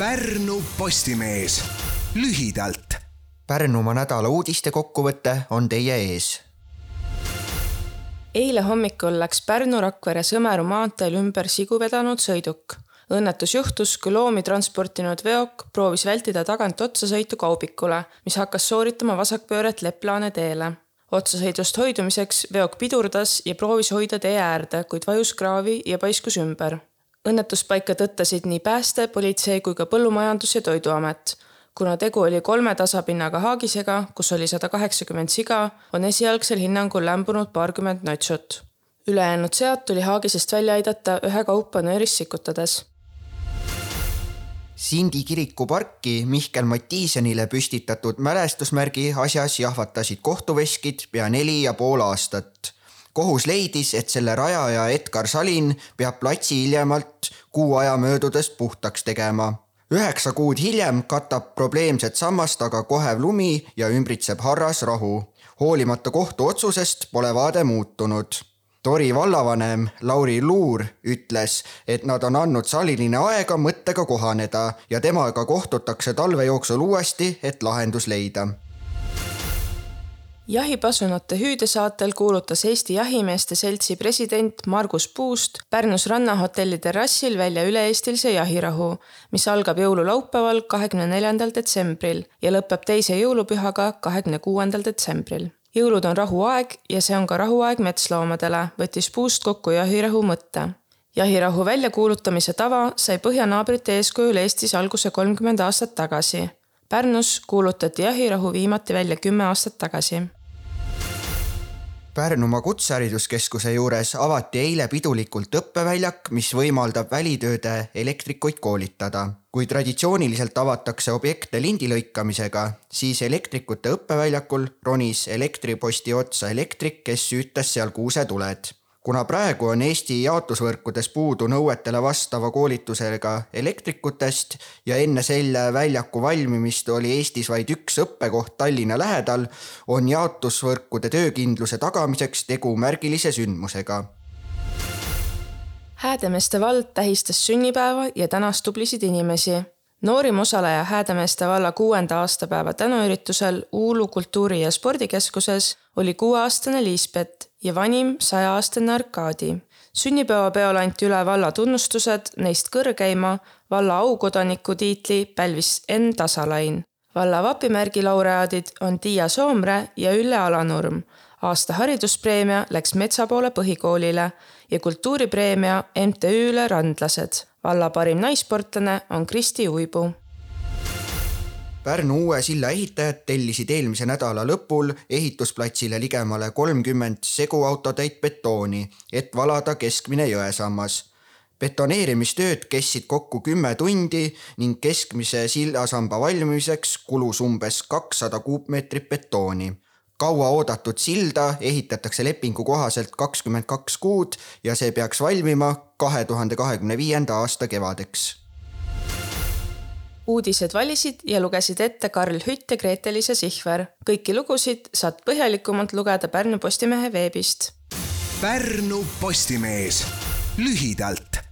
Pärnu Postimees lühidalt. Pärnumaa nädala uudiste kokkuvõte on teie ees. eile hommikul läks Pärnu-Rakvere-Sõmeru maanteel ümber sigu vedanud sõiduk. õnnetus juhtus, kui loomi transportinud veok proovis vältida tagant otsasõitu kaubikule, mis hakkas sooritama vasakpööret Leplaane teele otsasõidust hoidumiseks veok pidurdas ja proovis hoida tee äärde, kuid vajus kraavi ja paiskus ümber õnnetuspaika tõttasid nii pääste, politsei kui ka Põllumajandus- ja Toiduamet. kuna tegu oli kolme tasapinnaga haagisega, kus oli sada kaheksakümmend siga, on esialgsel hinnangul lämbunud paarkümmend notsut. ülejäänud sead tuli haagisest välja aidata ühekaupa nööris sikutades Sindi kiriku parki Mihkel Mattiisenile püstitatud mälestusmärgi asjas jahvatasid kohtuveskid pea neli ja pool aastat kohus leidis, et selle rajaja Edgar Salin peab platsi hiljemalt kuu aja möödudes puhtaks tegema. üheksa kuud hiljem katab probleemset sammast aga kohev lumi ja ümbritseb harras rahu. hoolimata kohtuotsusest pole vaade muutunud Tori vallavanem Lauri Luur ütles, et nad on andnud Salinile aega mõttega kohaneda ja temaga kohtutakse talve jooksul uuesti, et lahendus leida jahipasunate hüüdesaatel kuulutas Eesti Jahimeeste Seltsi president Margus Puust Pärnus rannahotelli terrassil välja üle-eestilise jahirahu, mis algab jõululaupäeval, kahekümne neljandal detsembril ja lõpeb teise jõulupühaga, kahekümne kuuendal detsembril jõulud on rahuaeg ja see on ka rahuaeg metsloomadele, võttis Puust kokku jahirahu mõtte. jahirahu väljakuulutamise tava sai põhjanaabrite eeskujul Eestis alguse kolmkümmend aastat tagasi. Pärnus kuulutati jahirahu viimati välja kümme aastat tagasi Pärnumaa Kutsehariduskeskuse juures avati eile pidulikult õppeväljak, mis võimaldab välitööde elektrikuid koolitada. kui traditsiooniliselt avatakse objekte lindi lõikamisega, siis elektrikute õppeväljakul ronis elektriposti otsa elektrik, kes süütas seal kuusetuled kuna praegu on Eesti jaotusvõrkudes puudu nõuetele vastava koolitusega elektrikutest ja enne selle väljaku valmimist oli Eestis vaid üks õppekoht Tallinna lähedal, on jaotusvõrkude töökindluse tagamiseks tegu märgilise sündmusega. Häädemeeste vald tähistas sünnipäeva ja tänas tublisid inimesi noorim osaleja Häädemeeste valla kuuenda aastapäeva tänuüritusel Uulu kultuuri- ja spordikeskuses oli kuueaastane Liisbet ja vanim sajaaastane Arkadi. sünnipäevapeol anti üle valla tunnustused, neist kõrgeima valla aukodaniku tiitli pälvis Enn Tasalain. valla vapimärgi laureaadid on Tiia Soomre ja Ülle Alanurm. aasta hariduspreemia läks Metsapoole põhikoolile ja kultuuripreemia MTÜ-le Randlased. Valla parim naissportlane on Kristi Uibu Pärnu uue silla ehitajad tellisid eelmise nädala lõpul ehitusplatsile ligemale kolmkümmend seguautotäit betooni, et valada keskmine jõesammas. betoneerimistööd kestsid kokku kümme tundi ning keskmise sillasamba valmimiseks kulus umbes kakssada kuupmeetrit betooni kauaoodatud silda ehitatakse lepingu kohaselt kakskümmend kaks kuud ja see peaks valmima kahe tuhande kahekümne viienda aasta kevadeks uudised valisid ja lugesid ette Karl Hütt ja Grete-Liisa Sihver. kõiki lugusid saad põhjalikumalt lugeda Pärnu Postimehe veebist. Pärnu Postimees lühidalt